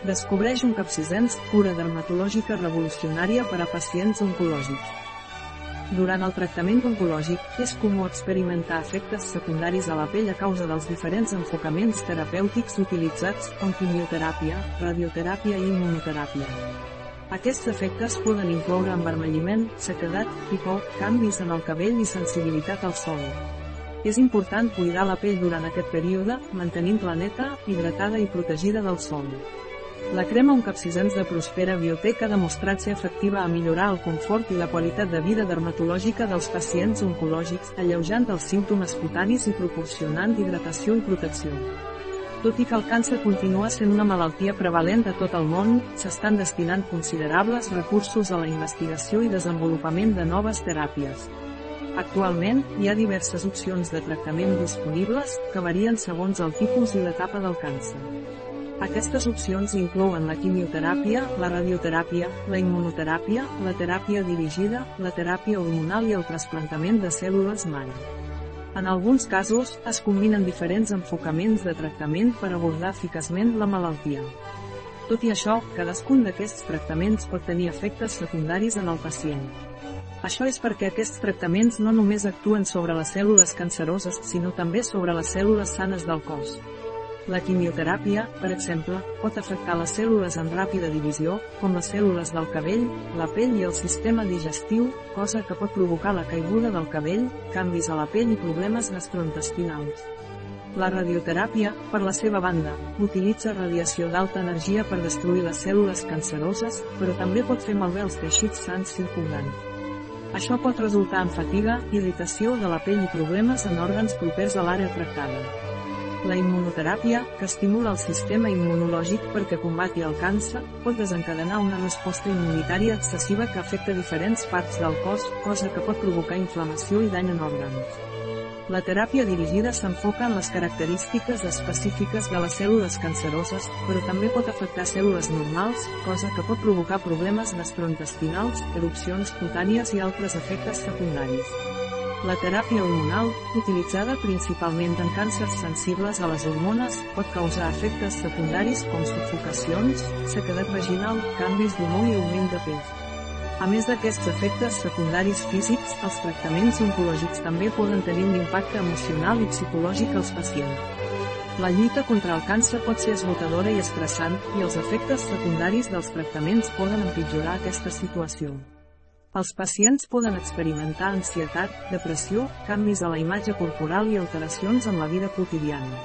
Descobreix un capsisens, cura dermatològica revolucionària per a pacients oncològics. Durant el tractament oncològic, és comú experimentar efectes secundaris a la pell a causa dels diferents enfocaments terapèutics utilitzats, com quimioteràpia, radioteràpia i immunoteràpia. Aquests efectes poden incloure envermelliment, sequedat, picor, canvis en el cabell i sensibilitat al sol. És important cuidar la pell durant aquest període, mantenint-la neta, hidratada i protegida del sol. La crema un capsisens de Prospera Biotech ha demostrat ser efectiva a millorar el confort i la qualitat de vida dermatològica dels pacients oncològics, alleujant els símptomes cutanis i proporcionant hidratació i protecció. Tot i que el càncer continua sent una malaltia prevalent a tot el món, s'estan destinant considerables recursos a la investigació i desenvolupament de noves teràpies. Actualment, hi ha diverses opcions de tractament disponibles, que varien segons el tipus i l'etapa del càncer. Aquestes opcions inclouen la quimioteràpia, la radioteràpia, la immunoteràpia, la teràpia dirigida, la teràpia hormonal i el trasplantament de cèl·lules mare. En alguns casos, es combinen diferents enfocaments de tractament per abordar eficaçment la malaltia. Tot i això, cadascun d'aquests tractaments pot tenir efectes secundaris en el pacient. Això és perquè aquests tractaments no només actuen sobre les cèl·lules canceroses, sinó també sobre les cèl·lules sanes del cos. La quimioteràpia, per exemple, pot afectar les cèl·lules en ràpida divisió, com les cèl·lules del cabell, la pell i el sistema digestiu, cosa que pot provocar la caiguda del cabell, canvis a la pell i problemes gastrointestinals. La radioteràpia, per la seva banda, utilitza radiació d'alta energia per destruir les cèl·lules canceroses, però també pot fer malbé els teixits sants circundants. Això pot resultar en fatiga, irritació de la pell i problemes en òrgans propers a l'àrea tractada. La immunoteràpia, que estimula el sistema immunològic perquè combati el càncer, pot desencadenar una resposta immunitària excessiva que afecta diferents parts del cos, cosa que pot provocar inflamació i dany en òrgans. La teràpia dirigida s'enfoca en les característiques específiques de les cèl·lules canceroses, però també pot afectar cèl·lules normals, cosa que pot provocar problemes gastrointestinals, erupcions cutànies i altres efectes secundaris. La teràpia hormonal, utilitzada principalment en càncers sensibles a les hormones, pot causar efectes secundaris com sufocacions, sequedat vaginal, canvis d'humor i augment de pes. A més d'aquests efectes secundaris físics, els tractaments oncològics també poden tenir un impacte emocional i psicològic als pacients. La lluita contra el càncer pot ser esgotadora i estressant, i els efectes secundaris dels tractaments poden empitjorar aquesta situació. Els pacients poden experimentar ansietat, depressió, canvis a la imatge corporal i alteracions en la vida quotidiana.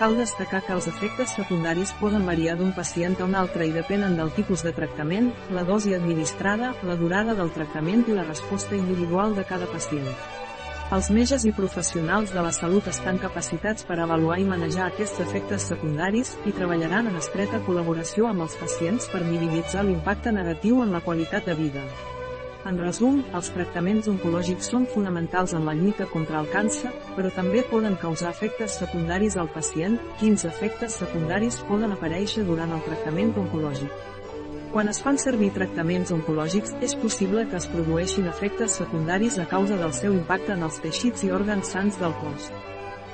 Cal destacar que els efectes secundaris poden variar d'un pacient a un altre i depenen del tipus de tractament, la dosi administrada, la durada del tractament i la resposta individual de cada pacient. Els metges i professionals de la salut estan capacitats per avaluar i manejar aquests efectes secundaris i treballaran en estreta col·laboració amb els pacients per minimitzar l'impacte negatiu en la qualitat de vida. En resum, els tractaments oncològics són fonamentals en la lluita contra el càncer, però també poden causar efectes secundaris al pacient. Quins efectes secundaris poden aparèixer durant el tractament oncològic? Quan es fan servir tractaments oncològics, és possible que es produeixin efectes secundaris a causa del seu impacte en els teixits i òrgans sants del cos.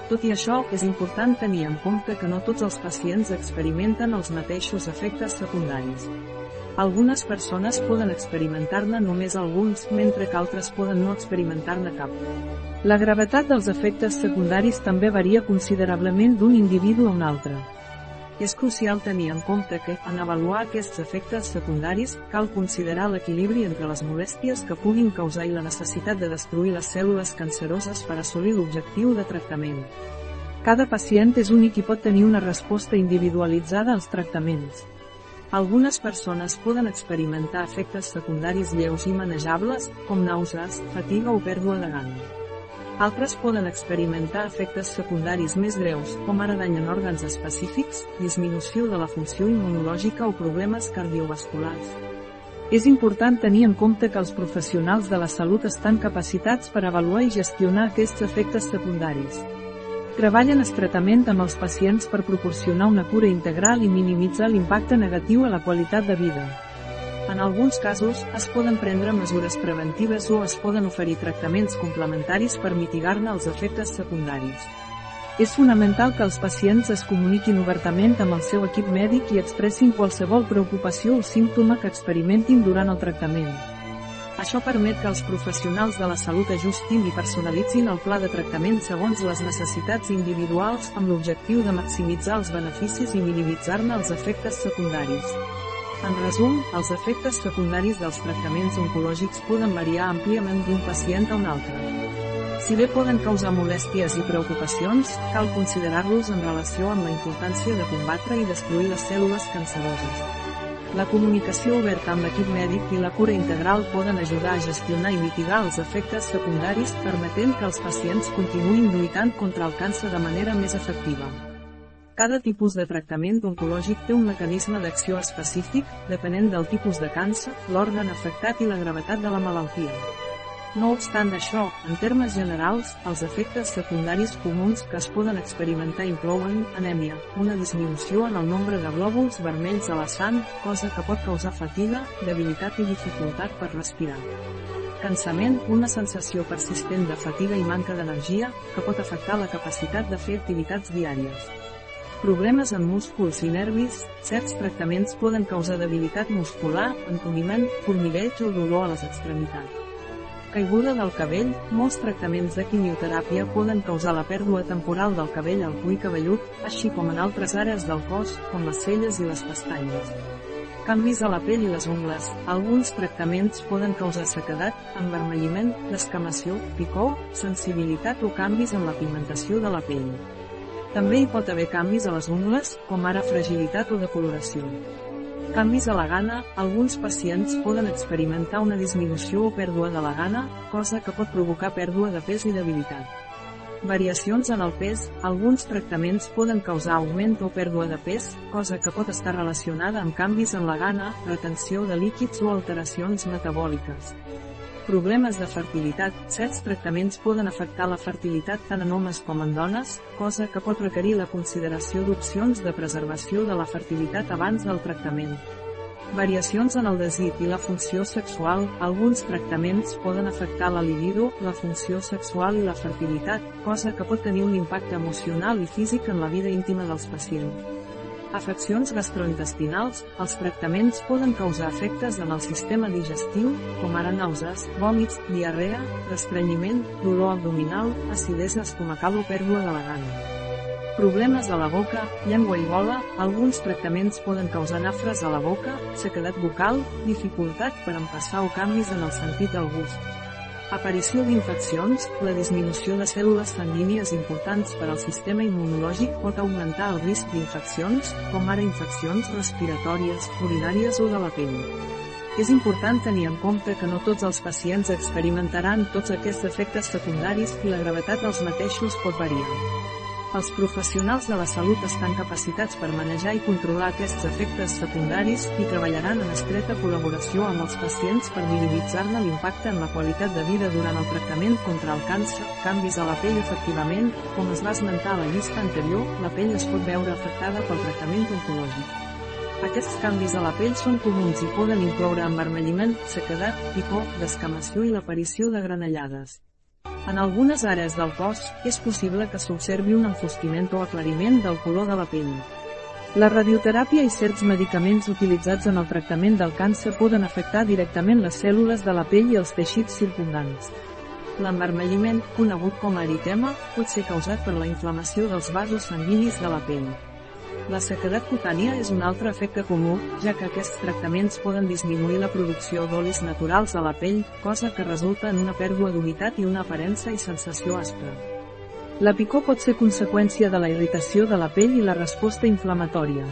Tot i això, és important tenir en compte que no tots els pacients experimenten els mateixos efectes secundaris. Algunes persones poden experimentar-ne només alguns, mentre que altres poden no experimentar-ne cap. La gravetat dels efectes secundaris també varia considerablement d'un individu a un altre. És crucial tenir en compte que, en avaluar aquests efectes secundaris, cal considerar l'equilibri entre les molèsties que puguin causar i la necessitat de destruir les cèl·lules canceroses per assolir l'objectiu de tractament. Cada pacient és únic i pot tenir una resposta individualitzada als tractaments. Algunes persones poden experimentar efectes secundaris lleus i manejables, com nàusees, fatiga o pèrdua de gana. Altres poden experimentar efectes secundaris més greus, com ara dany en òrgans específics, disminució de la funció immunològica o problemes cardiovasculars. És important tenir en compte que els professionals de la salut estan capacitats per avaluar i gestionar aquests efectes secundaris. Treballen estretament amb els pacients per proporcionar una cura integral i minimitzar l'impacte negatiu a la qualitat de vida. En alguns casos, es poden prendre mesures preventives o es poden oferir tractaments complementaris per mitigar-ne els efectes secundaris. És fonamental que els pacients es comuniquin obertament amb el seu equip mèdic i expressin qualsevol preocupació o símptoma que experimentin durant el tractament. Això permet que els professionals de la salut ajustin i personalitzin el pla de tractament segons les necessitats individuals amb l'objectiu de maximitzar els beneficis i minimitzar-ne els efectes secundaris. En resum, els efectes secundaris dels tractaments oncològics poden variar àmpliament d'un pacient a un altre. Si bé poden causar molèsties i preocupacions, cal considerar-los en relació amb la importància de combatre i destruir les cèl·lules canceroses. La comunicació oberta amb l'equip mèdic i la cura integral poden ajudar a gestionar i mitigar els efectes secundaris permetent que els pacients continuïn lluitant contra el càncer de manera més efectiva. Cada tipus de tractament oncològic té un mecanisme d'acció específic, depenent del tipus de càncer, l'òrgan afectat i la gravetat de la malaltia. No obstant això, en termes generals, els efectes secundaris comuns que es poden experimentar inclouen anèmia, una disminució en el nombre de glòbuls vermells a la sang, cosa que pot causar fatiga, debilitat i dificultat per respirar. Cansament, una sensació persistent de fatiga i manca d'energia, que pot afectar la capacitat de fer activitats diàries. Problemes en músculs i nervis, certs tractaments poden causar debilitat muscular, entoniment, formigueig o dolor a les extremitats. Caiguda del cabell, molts tractaments de quimioteràpia poden causar la pèrdua temporal del cabell al cuir cabellut, així com en altres àrees del cos, com les celles i les pestanyes. Canvis a la pell i les ungles. Alguns tractaments poden causar sequedat, envermelliment, descamació, picor, sensibilitat o canvis en la pigmentació de la pell. També hi pot haver canvis a les ungles, com ara fragilitat o decoloració. Canvis a la gana, alguns pacients poden experimentar una disminució o pèrdua de la gana, cosa que pot provocar pèrdua de pes i debilitat. Variacions en el pes, alguns tractaments poden causar augment o pèrdua de pes, cosa que pot estar relacionada amb canvis en la gana, retenció de líquids o alteracions metabòliques. Problemes de fertilitat. Certs tractaments poden afectar la fertilitat tant en homes com en dones, cosa que pot requerir la consideració d'opcions de preservació de la fertilitat abans del tractament. Variacions en el desig i la funció sexual. Alguns tractaments poden afectar la libido, la funció sexual i la fertilitat, cosa que pot tenir un impacte emocional i físic en la vida íntima dels pacients. Afeccions gastrointestinals, els tractaments poden causar efectes en el sistema digestiu, com ara nàusees, vòmits, diarrea, restrenyiment, dolor abdominal, acidesa estomacal o pèrdua de la gana. Problemes a la boca, llengua i gola, alguns tractaments poden causar nafres a la boca, sequedat bucal, dificultat per empassar o canvis en el sentit del gust. Aparició d'infeccions, la disminució de cèl·lules sanguínies importants per al sistema immunològic pot augmentar el risc d'infeccions, com ara infeccions respiratòries, urinàries o de la pell. És important tenir en compte que no tots els pacients experimentaran tots aquests efectes secundaris i la gravetat dels mateixos pot variar. Els professionals de la salut estan capacitats per manejar i controlar aquests efectes secundaris i treballaran en estreta col·laboració amb els pacients per minimitzar-ne l'impacte en la qualitat de vida durant el tractament contra el càncer, canvis a la pell efectivament, com es va esmentar a la llista anterior, la pell es pot veure afectada pel tractament oncològic. Aquests canvis a la pell són comuns i poden incloure envermelliment, sequedat, picor, descamació i l'aparició de granellades. En algunes àrees del cos, és possible que s'observi un enfosquiment o aclariment del color de la pell. La radioteràpia i certs medicaments utilitzats en el tractament del càncer poden afectar directament les cèl·lules de la pell i els teixits circundants. L'envermelliment, conegut com a eritema, pot ser causat per la inflamació dels vasos sanguinis de la pell. La sequedat cutània és un altre efecte comú, ja que aquests tractaments poden disminuir la producció d'olis naturals a la pell, cosa que resulta en una pèrdua d'humitat i una aparença i sensació aspra. La picor pot ser conseqüència de la irritació de la pell i la resposta inflamatòria.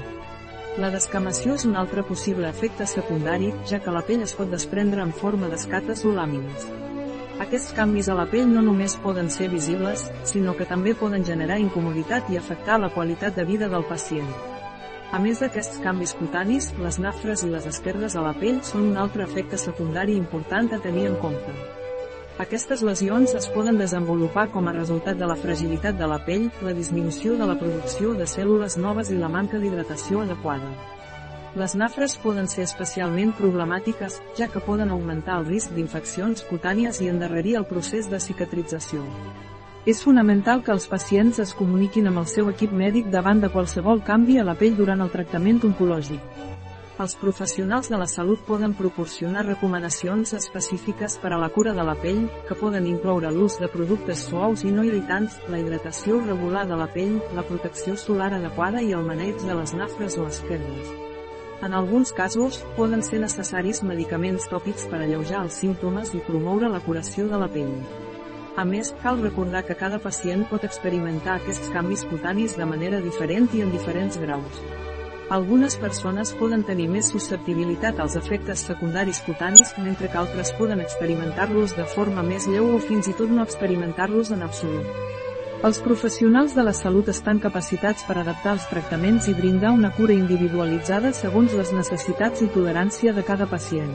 La descamació és un altre possible efecte secundari, ja que la pell es pot desprendre en forma d'escates o làmines. Aquests canvis a la pell no només poden ser visibles, sinó que també poden generar incomoditat i afectar la qualitat de vida del pacient. A més d'aquests canvis cutanis, les nafres i les esquerdes a la pell són un altre efecte secundari important a tenir en compte. Aquestes lesions es poden desenvolupar com a resultat de la fragilitat de la pell, la disminució de la producció de cèl·lules noves i la manca d'hidratació adequada. Les nafres poden ser especialment problemàtiques, ja que poden augmentar el risc d'infeccions cutànies i endarrerir el procés de cicatrització. És fonamental que els pacients es comuniquin amb el seu equip mèdic davant de qualsevol canvi a la pell durant el tractament oncològic. Els professionals de la salut poden proporcionar recomanacions específiques per a la cura de la pell, que poden incloure l'ús de productes suaus i no irritants, la hidratació regular de la pell, la protecció solar adequada i el maneig de les nafres o esquerdes. En alguns casos, poden ser necessaris medicaments tòpics per alleujar els símptomes i promoure la curació de la pell. A més, cal recordar que cada pacient pot experimentar aquests canvis cutanis de manera diferent i en diferents graus. Algunes persones poden tenir més susceptibilitat als efectes secundaris cutanis, mentre que altres poden experimentar-los de forma més lleu o fins i tot no experimentar-los en absolut. Els professionals de la salut estan capacitats per adaptar els tractaments i brindar una cura individualitzada segons les necessitats i tolerància de cada pacient.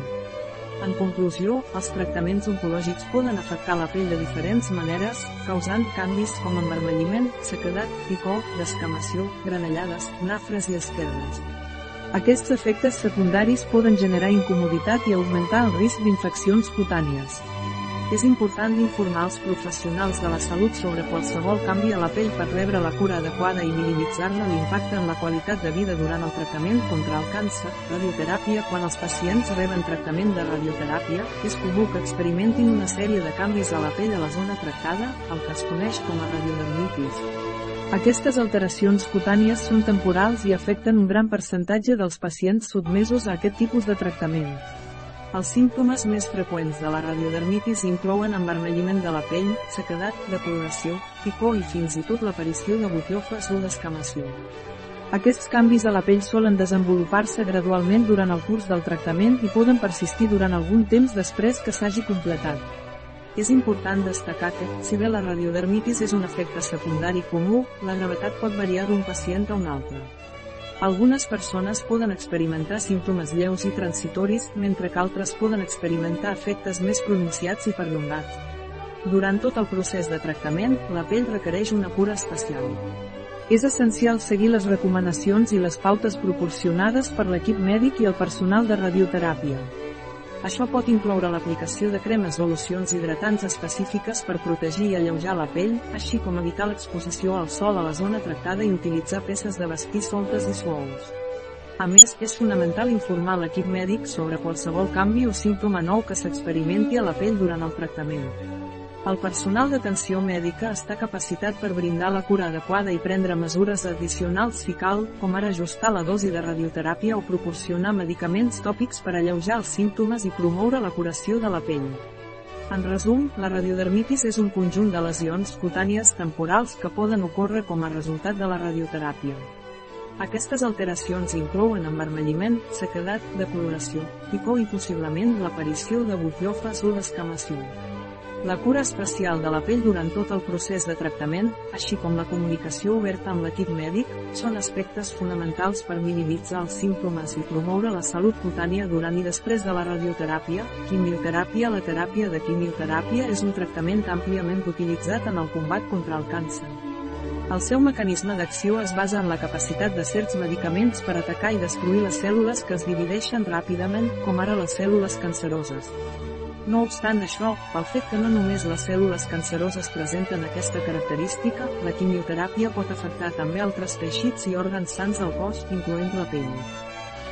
En conclusió, els tractaments oncològics poden afectar la pell de diferents maneres, causant canvis com envermelliment, sequedat, picor, descamació, granellades, nafres i esquerdes. Aquests efectes secundaris poden generar incomoditat i augmentar el risc d'infeccions cutànies. És important informar els professionals de la salut sobre qualsevol canvi a la pell per rebre la cura adequada i minimitzar-ne l'impacte en la qualitat de vida durant el tractament contra el càncer. Radioteràpia Quan els pacients reben tractament de radioteràpia, és comú que experimentin una sèrie de canvis a la pell a la zona tractada, el que es coneix com a radiodermitis. Aquestes alteracions cutànies són temporals i afecten un gran percentatge dels pacients sotmesos a aquest tipus de tractament. Els símptomes més freqüents de la radiodermitis inclouen envermelliment de la pell, sequedat, decoloració, picor i fins i tot l'aparició de butiofes o descamació. Aquests canvis a la pell solen desenvolupar-se gradualment durant el curs del tractament i poden persistir durant algun temps després que s'hagi completat. És important destacar que, si bé la radiodermitis és un efecte secundari comú, la gravetat pot variar d'un pacient a un altre. Algunes persones poden experimentar símptomes lleus i transitoris, mentre que altres poden experimentar efectes més pronunciats i perllongats. Durant tot el procés de tractament, la pell requereix una cura especial. És essencial seguir les recomanacions i les pautes proporcionades per l'equip mèdic i el personal de radioteràpia. Això pot incloure l'aplicació de cremes o locions hidratants específiques per protegir i alleujar la pell, així com evitar l'exposició al sol a la zona tractada i utilitzar peces de vestir soltes i suaus. A més, és fonamental informar l'equip mèdic sobre qualsevol canvi o símptoma nou que s'experimenti a la pell durant el tractament. El personal d'atenció mèdica està capacitat per brindar la cura adequada i prendre mesures addicionals si cal, com ara ajustar la dosi de radioteràpia o proporcionar medicaments tòpics per alleujar els símptomes i promoure la curació de la pell. En resum, la radiodermitis és un conjunt de lesions cutànies temporals que poden ocórrer com a resultat de la radioteràpia. Aquestes alteracions inclouen envermelliment, sequedat, decoloració, picor i possiblement l'aparició de butiofes o descamació. La cura especial de la pell durant tot el procés de tractament, així com la comunicació oberta amb l'equip mèdic, són aspectes fonamentals per minimitzar els símptomes i promoure la salut cutània durant i després de la radioteràpia. Quimioteràpia La teràpia de quimioteràpia és un tractament àmpliament utilitzat en el combat contra el càncer. El seu mecanisme d'acció es basa en la capacitat de certs medicaments per atacar i destruir les cèl·lules que es divideixen ràpidament, com ara les cèl·lules canceroses. No obstant això, pel fet que no només les cèl·lules canceroses presenten aquesta característica, la quimioteràpia pot afectar també altres teixits i òrgans sants del cos, incloent la pell.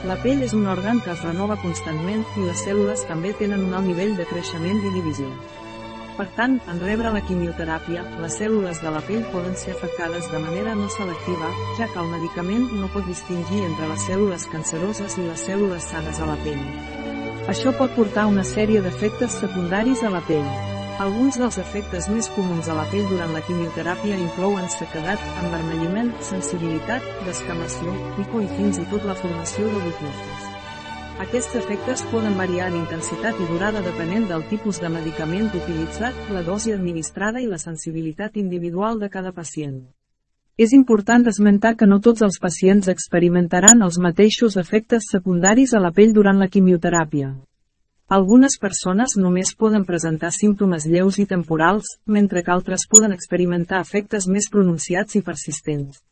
La pell és un òrgan que es renova constantment i les cèl·lules també tenen un alt nivell de creixement i divisió. Per tant, en rebre la quimioteràpia, les cèl·lules de la pell poden ser afectades de manera no selectiva, ja que el medicament no pot distingir entre les cèl·lules canceroses i les cèl·lules sanes a la pell. Això pot portar una sèrie d'efectes secundaris a la pell. Alguns dels efectes més comuns a la pell durant la quimioteràpia inclouen sequedat, envermelliment, sensibilitat, descamació, pico i fins i tot la formació de butifes. Aquests efectes poden variar en intensitat i durada depenent del tipus de medicament utilitzat, la dosi administrada i la sensibilitat individual de cada pacient. És important esmentar que no tots els pacients experimentaran els mateixos efectes secundaris a la pell durant la quimioteràpia. Algunes persones només poden presentar símptomes lleus i temporals, mentre que altres poden experimentar efectes més pronunciats i persistents.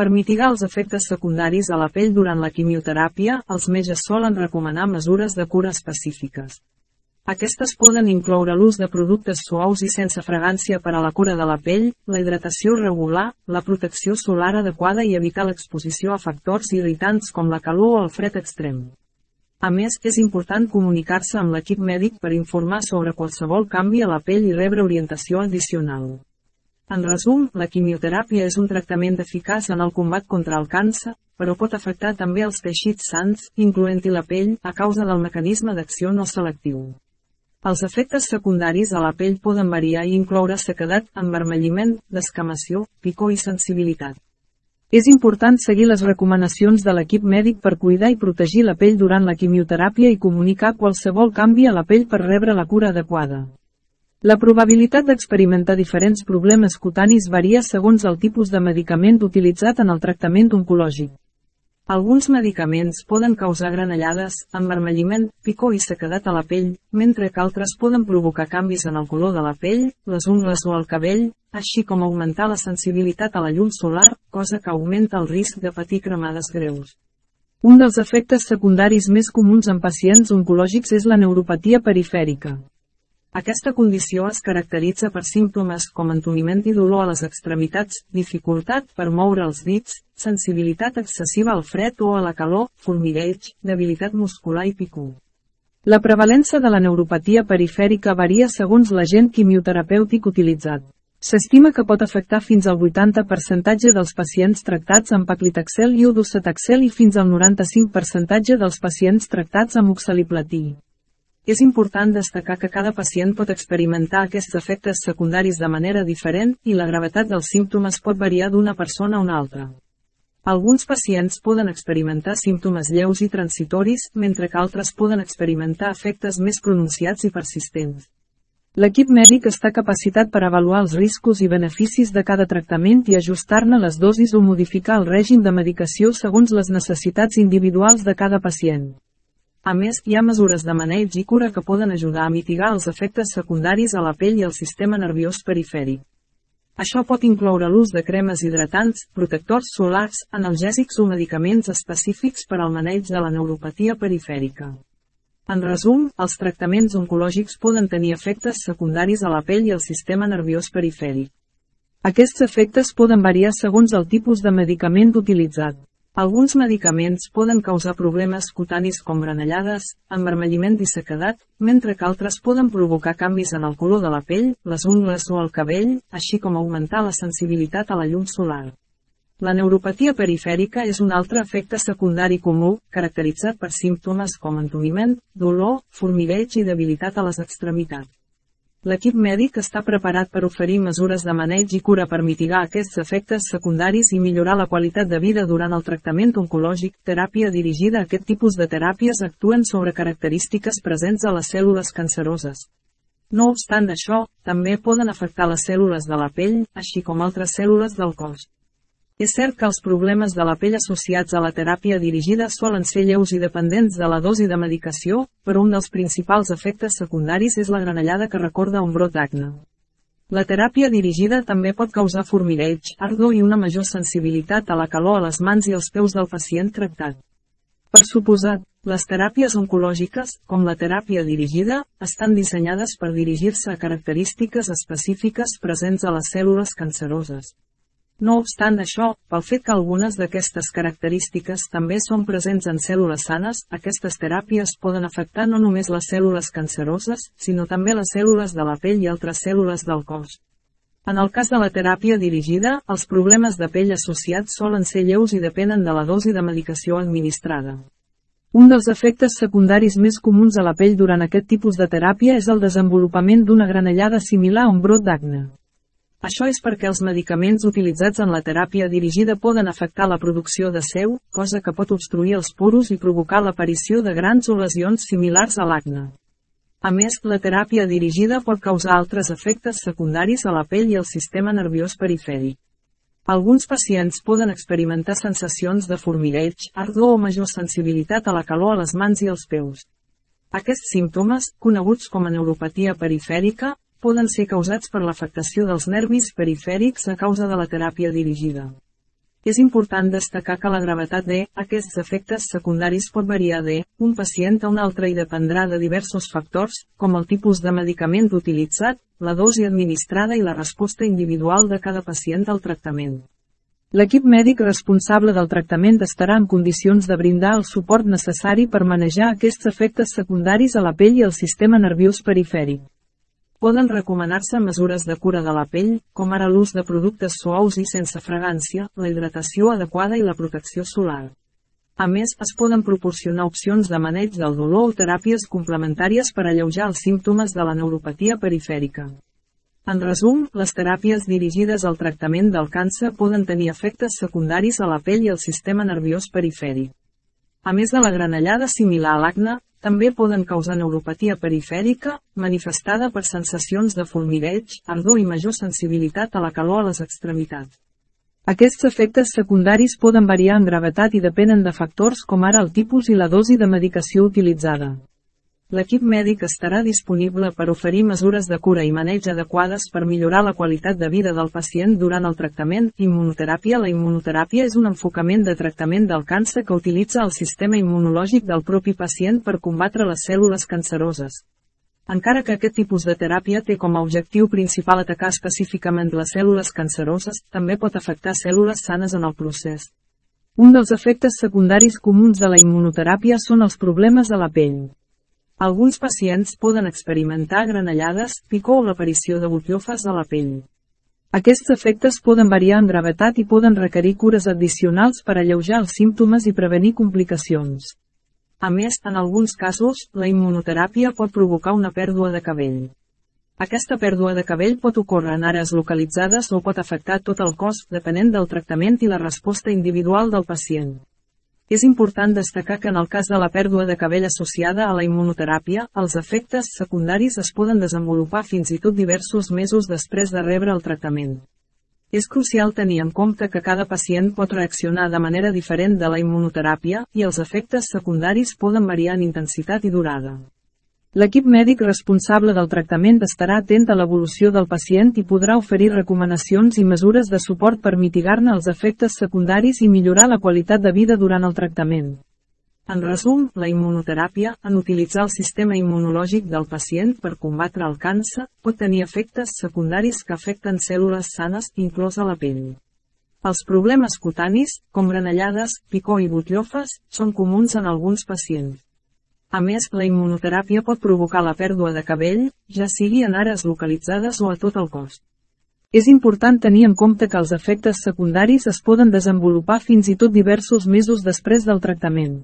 Per mitigar els efectes secundaris a la pell durant la quimioteràpia, els metges solen recomanar mesures de cura específiques. Aquestes poden incloure l'ús de productes suaus i sense fragància per a la cura de la pell, la hidratació regular, la protecció solar adequada i evitar l'exposició a factors irritants com la calor o el fred extrem. A més, és important comunicar-se amb l'equip mèdic per informar sobre qualsevol canvi a la pell i rebre orientació addicional. En resum, la quimioteràpia és un tractament eficaç en el combat contra el càncer, però pot afectar també els teixits sants, incloent-hi la pell, a causa del mecanisme d'acció no selectiu. Els efectes secundaris a la pell poden variar i incloure sequedat, envermelliment, descamació, picor i sensibilitat. És important seguir les recomanacions de l'equip mèdic per cuidar i protegir la pell durant la quimioteràpia i comunicar qualsevol canvi a la pell per rebre la cura adequada. La probabilitat d'experimentar diferents problemes cutanis varia segons el tipus de medicament utilitzat en el tractament oncològic. Alguns medicaments poden causar granellades, envermelliment, picor i sequedat a la pell, mentre que altres poden provocar canvis en el color de la pell, les ungles o el cabell, així com augmentar la sensibilitat a la llum solar, cosa que augmenta el risc de patir cremades greus. Un dels efectes secundaris més comuns en pacients oncològics és la neuropatia perifèrica. Aquesta condició es caracteritza per símptomes com entoniment i dolor a les extremitats, dificultat per moure els dits, sensibilitat excessiva al fred o a la calor, formigueig, debilitat muscular i picú. La prevalença de la neuropatia perifèrica varia segons l'agent quimioterapèutic utilitzat. S'estima que pot afectar fins al 80% dels pacients tractats amb paclitaxel i udocetaxel i fins al 95% dels pacients tractats amb oxaliplatí. És important destacar que cada pacient pot experimentar aquests efectes secundaris de manera diferent i la gravetat dels símptomes pot variar d'una persona a una altra. Alguns pacients poden experimentar símptomes lleus i transitoris, mentre que altres poden experimentar efectes més pronunciats i persistents. L'equip mèdic està capacitat per avaluar els riscos i beneficis de cada tractament i ajustar-ne les dosis o modificar el règim de medicació segons les necessitats individuals de cada pacient. A més, hi ha mesures de maneig i cura que poden ajudar a mitigar els efectes secundaris a la pell i al sistema nerviós perifèric. Això pot incloure l'ús de cremes hidratants, protectors solars, analgèsics o medicaments específics per al maneig de la neuropatia perifèrica. En resum, els tractaments oncològics poden tenir efectes secundaris a la pell i al sistema nerviós perifèric. Aquests efectes poden variar segons el tipus de medicament utilitzat. Alguns medicaments poden causar problemes cutanis com granellades, envermelliment i sequedat, mentre que altres poden provocar canvis en el color de la pell, les ungles o el cabell, així com augmentar la sensibilitat a la llum solar. La neuropatia perifèrica és un altre efecte secundari comú, caracteritzat per símptomes com entumiment, dolor, formigueig i debilitat a les extremitats. L'equip mèdic està preparat per oferir mesures de maneig i cura per mitigar aquests efectes secundaris i millorar la qualitat de vida durant el tractament oncològic. Teràpia dirigida a aquest tipus de teràpies actuen sobre característiques presents a les cèl·lules canceroses. No obstant això, també poden afectar les cèl·lules de la pell, així com altres cèl·lules del cos. És cert que els problemes de la pell associats a la teràpia dirigida solen ser lleus i dependents de la dosi de medicació, però un dels principals efectes secundaris és la granellada que recorda un brot d'acne. La teràpia dirigida també pot causar formigueig, ardor i una major sensibilitat a la calor a les mans i els peus del pacient tractat. Per suposat, les teràpies oncològiques, com la teràpia dirigida, estan dissenyades per dirigir-se a característiques específiques presents a les cèl·lules canceroses. No obstant això, pel fet que algunes d'aquestes característiques també són presents en cèl·lules sanes, aquestes teràpies poden afectar no només les cèl·lules canceroses, sinó també les cèl·lules de la pell i altres cèl·lules del cos. En el cas de la teràpia dirigida, els problemes de pell associats solen ser lleus i depenen de la dosi de medicació administrada. Un dels efectes secundaris més comuns a la pell durant aquest tipus de teràpia és el desenvolupament d'una granellada similar a un brot d'acne. Això és perquè els medicaments utilitzats en la teràpia dirigida poden afectar la producció de seu, cosa que pot obstruir els poros i provocar l'aparició de grans o lesions similars a l'acne. A més, la teràpia dirigida pot causar altres efectes secundaris a la pell i al sistema nerviós perifèric. Alguns pacients poden experimentar sensacions de formigueig, ardor o major sensibilitat a la calor a les mans i els peus. Aquests símptomes, coneguts com a neuropatia perifèrica, poden ser causats per l'afectació dels nervis perifèrics a causa de la teràpia dirigida. És important destacar que la gravetat de aquests efectes secundaris pot variar de un pacient a un altre i dependrà de diversos factors, com el tipus de medicament utilitzat, la dosi administrada i la resposta individual de cada pacient al tractament. L'equip mèdic responsable del tractament estarà en condicions de brindar el suport necessari per manejar aquests efectes secundaris a la pell i al sistema nerviós perifèric. Poden recomanar-se mesures de cura de la pell, com ara l'ús de productes suaus i sense fragància, la hidratació adequada i la protecció solar. A més, es poden proporcionar opcions de maneig del dolor o teràpies complementàries per alleujar els símptomes de la neuropatia perifèrica. En resum, les teràpies dirigides al tractament del càncer poden tenir efectes secundaris a la pell i al sistema nerviós perifèric. A més de la granellada similar a l'acne, també poden causar neuropatia perifèrica, manifestada per sensacions de formigueig, ardor i major sensibilitat a la calor a les extremitats. Aquests efectes secundaris poden variar en gravetat i depenen de factors com ara el tipus i la dosi de medicació utilitzada. L'equip mèdic estarà disponible per oferir mesures de cura i maneig adequades per millorar la qualitat de vida del pacient durant el tractament. Immunoteràpia La immunoteràpia és un enfocament de tractament del càncer que utilitza el sistema immunològic del propi pacient per combatre les cèl·lules canceroses. Encara que aquest tipus de teràpia té com a objectiu principal atacar específicament les cèl·lules canceroses, també pot afectar cèl·lules sanes en el procés. Un dels efectes secundaris comuns de la immunoteràpia són els problemes de la pell. Alguns pacients poden experimentar granellades, picor o l'aparició de butllofes a la pell. Aquests efectes poden variar en gravetat i poden requerir cures addicionals per alleujar els símptomes i prevenir complicacions. A més, en alguns casos, la immunoteràpia pot provocar una pèrdua de cabell. Aquesta pèrdua de cabell pot ocórrer en àrees localitzades o pot afectar tot el cos, depenent del tractament i la resposta individual del pacient. És important destacar que en el cas de la pèrdua de cabell associada a la immunoteràpia, els efectes secundaris es poden desenvolupar fins i tot diversos mesos després de rebre el tractament. És crucial tenir en compte que cada pacient pot reaccionar de manera diferent de la immunoteràpia, i els efectes secundaris poden variar en intensitat i durada. L'equip mèdic responsable del tractament estarà atent a l'evolució del pacient i podrà oferir recomanacions i mesures de suport per mitigar-ne els efectes secundaris i millorar la qualitat de vida durant el tractament. En resum, la immunoteràpia, en utilitzar el sistema immunològic del pacient per combatre el càncer, pot tenir efectes secundaris que afecten cèl·lules sanes, inclosa la pell. Els problemes cutanis, com granellades, picor i butllofes, són comuns en alguns pacients. A més, la immunoteràpia pot provocar la pèrdua de cabell, ja sigui en àrees localitzades o a tot el cos. És important tenir en compte que els efectes secundaris es poden desenvolupar fins i tot diversos mesos després del tractament.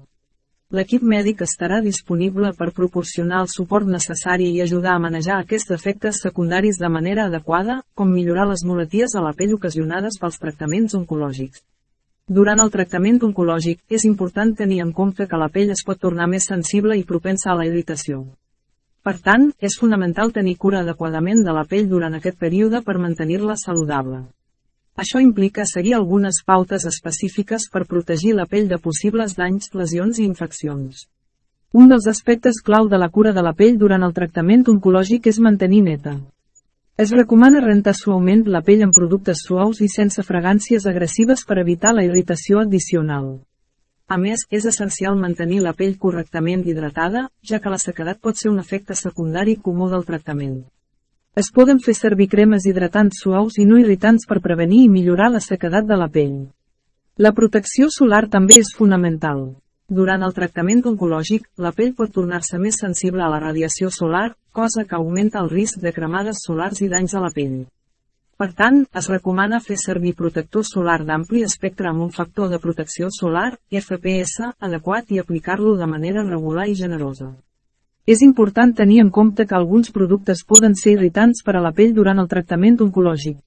L'equip mèdic estarà disponible per proporcionar el suport necessari i ajudar a manejar aquests efectes secundaris de manera adequada, com millorar les moleties a la pell ocasionades pels tractaments oncològics. Durant el tractament oncològic, és important tenir en compte que la pell es pot tornar més sensible i propensa a la irritació. Per tant, és fonamental tenir cura adequadament de la pell durant aquest període per mantenir-la saludable. Això implica seguir algunes pautes específiques per protegir la pell de possibles danys, lesions i infeccions. Un dels aspectes clau de la cura de la pell durant el tractament oncològic és mantenir neta. Es recomana rentar suaument la pell amb productes suaus i sense fragàncies agressives per evitar la irritació addicional. A més, és essencial mantenir la pell correctament hidratada, ja que la sequedat pot ser un efecte secundari comú del tractament. Es poden fer servir cremes hidratants suaus i no irritants per prevenir i millorar la sequedat de la pell. La protecció solar també és fonamental. Durant el tractament oncològic, la pell pot tornar-se més sensible a la radiació solar, cosa que augmenta el risc de cremades solars i danys a la pell. Per tant, es recomana fer servir protector solar d'ampli espectre amb un factor de protecció solar, FPS, adequat i aplicar-lo de manera regular i generosa. És important tenir en compte que alguns productes poden ser irritants per a la pell durant el tractament oncològic.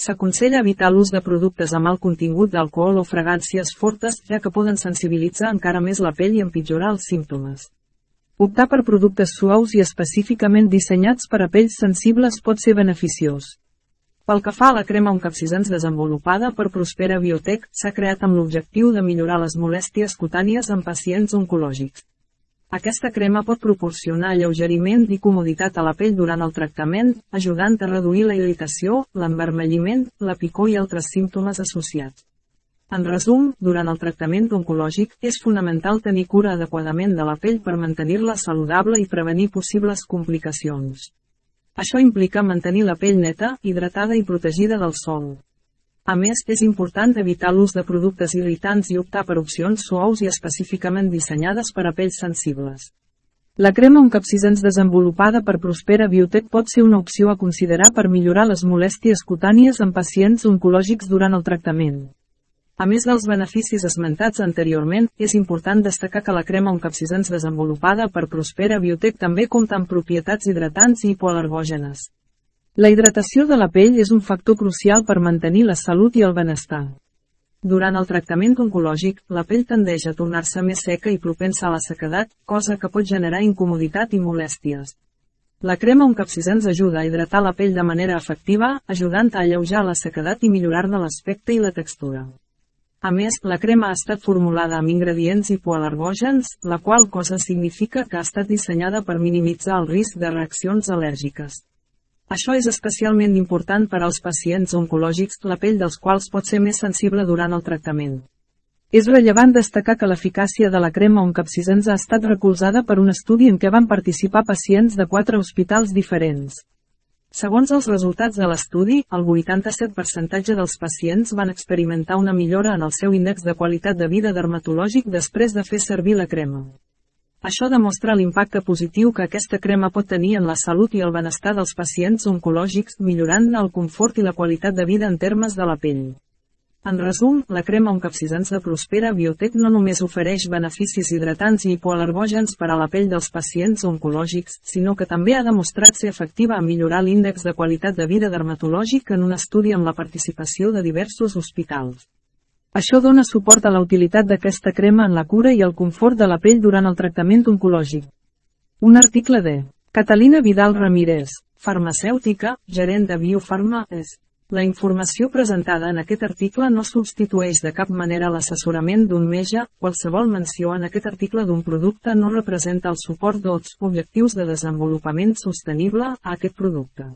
S'aconsella evitar l'ús de productes amb alt contingut d'alcohol o fragàncies fortes, ja que poden sensibilitzar encara més la pell i empitjorar els símptomes. Optar per productes suaus i específicament dissenyats per a pells sensibles pot ser beneficiós. Pel que fa a la crema encapsisans desenvolupada per Prospera Biotech, s'ha creat amb l'objectiu de millorar les molèsties cutànies en pacients oncològics. Aquesta crema pot proporcionar alleugeriment i comoditat a la pell durant el tractament, ajudant a reduir la irritació, l'envermelliment, la picor i altres símptomes associats. En resum, durant el tractament oncològic, és fonamental tenir cura adequadament de la pell per mantenir-la saludable i prevenir possibles complicacions. Això implica mantenir la pell neta, hidratada i protegida del sol. A més, és important evitar l'ús de productes irritants i optar per opcions suaus i específicament dissenyades per a pells sensibles. La crema encapsisens desenvolupada per Prospera Biotech pot ser una opció a considerar per millorar les molèsties cutànies en pacients oncològics durant el tractament. A més dels beneficis esmentats anteriorment, és important destacar que la crema encapsisens desenvolupada per Prospera Biotech també compta amb propietats hidratants i hipoalergògenes. La hidratació de la pell és un factor crucial per mantenir la salut i el benestar. Durant el tractament oncològic, la pell tendeix a tornar-se més seca i propensa a la sequedat, cosa que pot generar incomoditat i molèsties. La crema encapsisens ajuda a hidratar la pell de manera efectiva, ajudant a alleujar la sequedat i millorar-ne l'aspecte i la textura. A més, la crema ha estat formulada amb ingredients hipoalergògens, la qual cosa significa que ha estat dissenyada per minimitzar el risc de reaccions al·lèrgiques. Això és especialment important per als pacients oncològics, la pell dels quals pot ser més sensible durant el tractament. És rellevant destacar que l'eficàcia de la crema oncapsisens ha estat recolzada per un estudi en què van participar pacients de quatre hospitals diferents. Segons els resultats de l'estudi, el 87% dels pacients van experimentar una millora en el seu índex de qualitat de vida dermatològic després de fer servir la crema. Això demostra l'impacte positiu que aquesta crema pot tenir en la salut i el benestar dels pacients oncològics, millorant el confort i la qualitat de vida en termes de la pell. En resum, la crema encapsisens de Prospera Biotech no només ofereix beneficis hidratants i hipoalergògens per a la pell dels pacients oncològics, sinó que també ha demostrat ser efectiva a millorar l'índex de qualitat de vida dermatològic en un estudi amb la participació de diversos hospitals. Això dona suport a la utilitat d'aquesta crema en la cura i el confort de la pell durant el tractament oncològic. Un article de Catalina Vidal Ramírez, farmacèutica, gerent de Biofarma, és la informació presentada en aquest article no substitueix de cap manera l'assessorament d'un metge, qualsevol menció en aquest article d'un producte no representa el suport dels objectius de desenvolupament sostenible a aquest producte.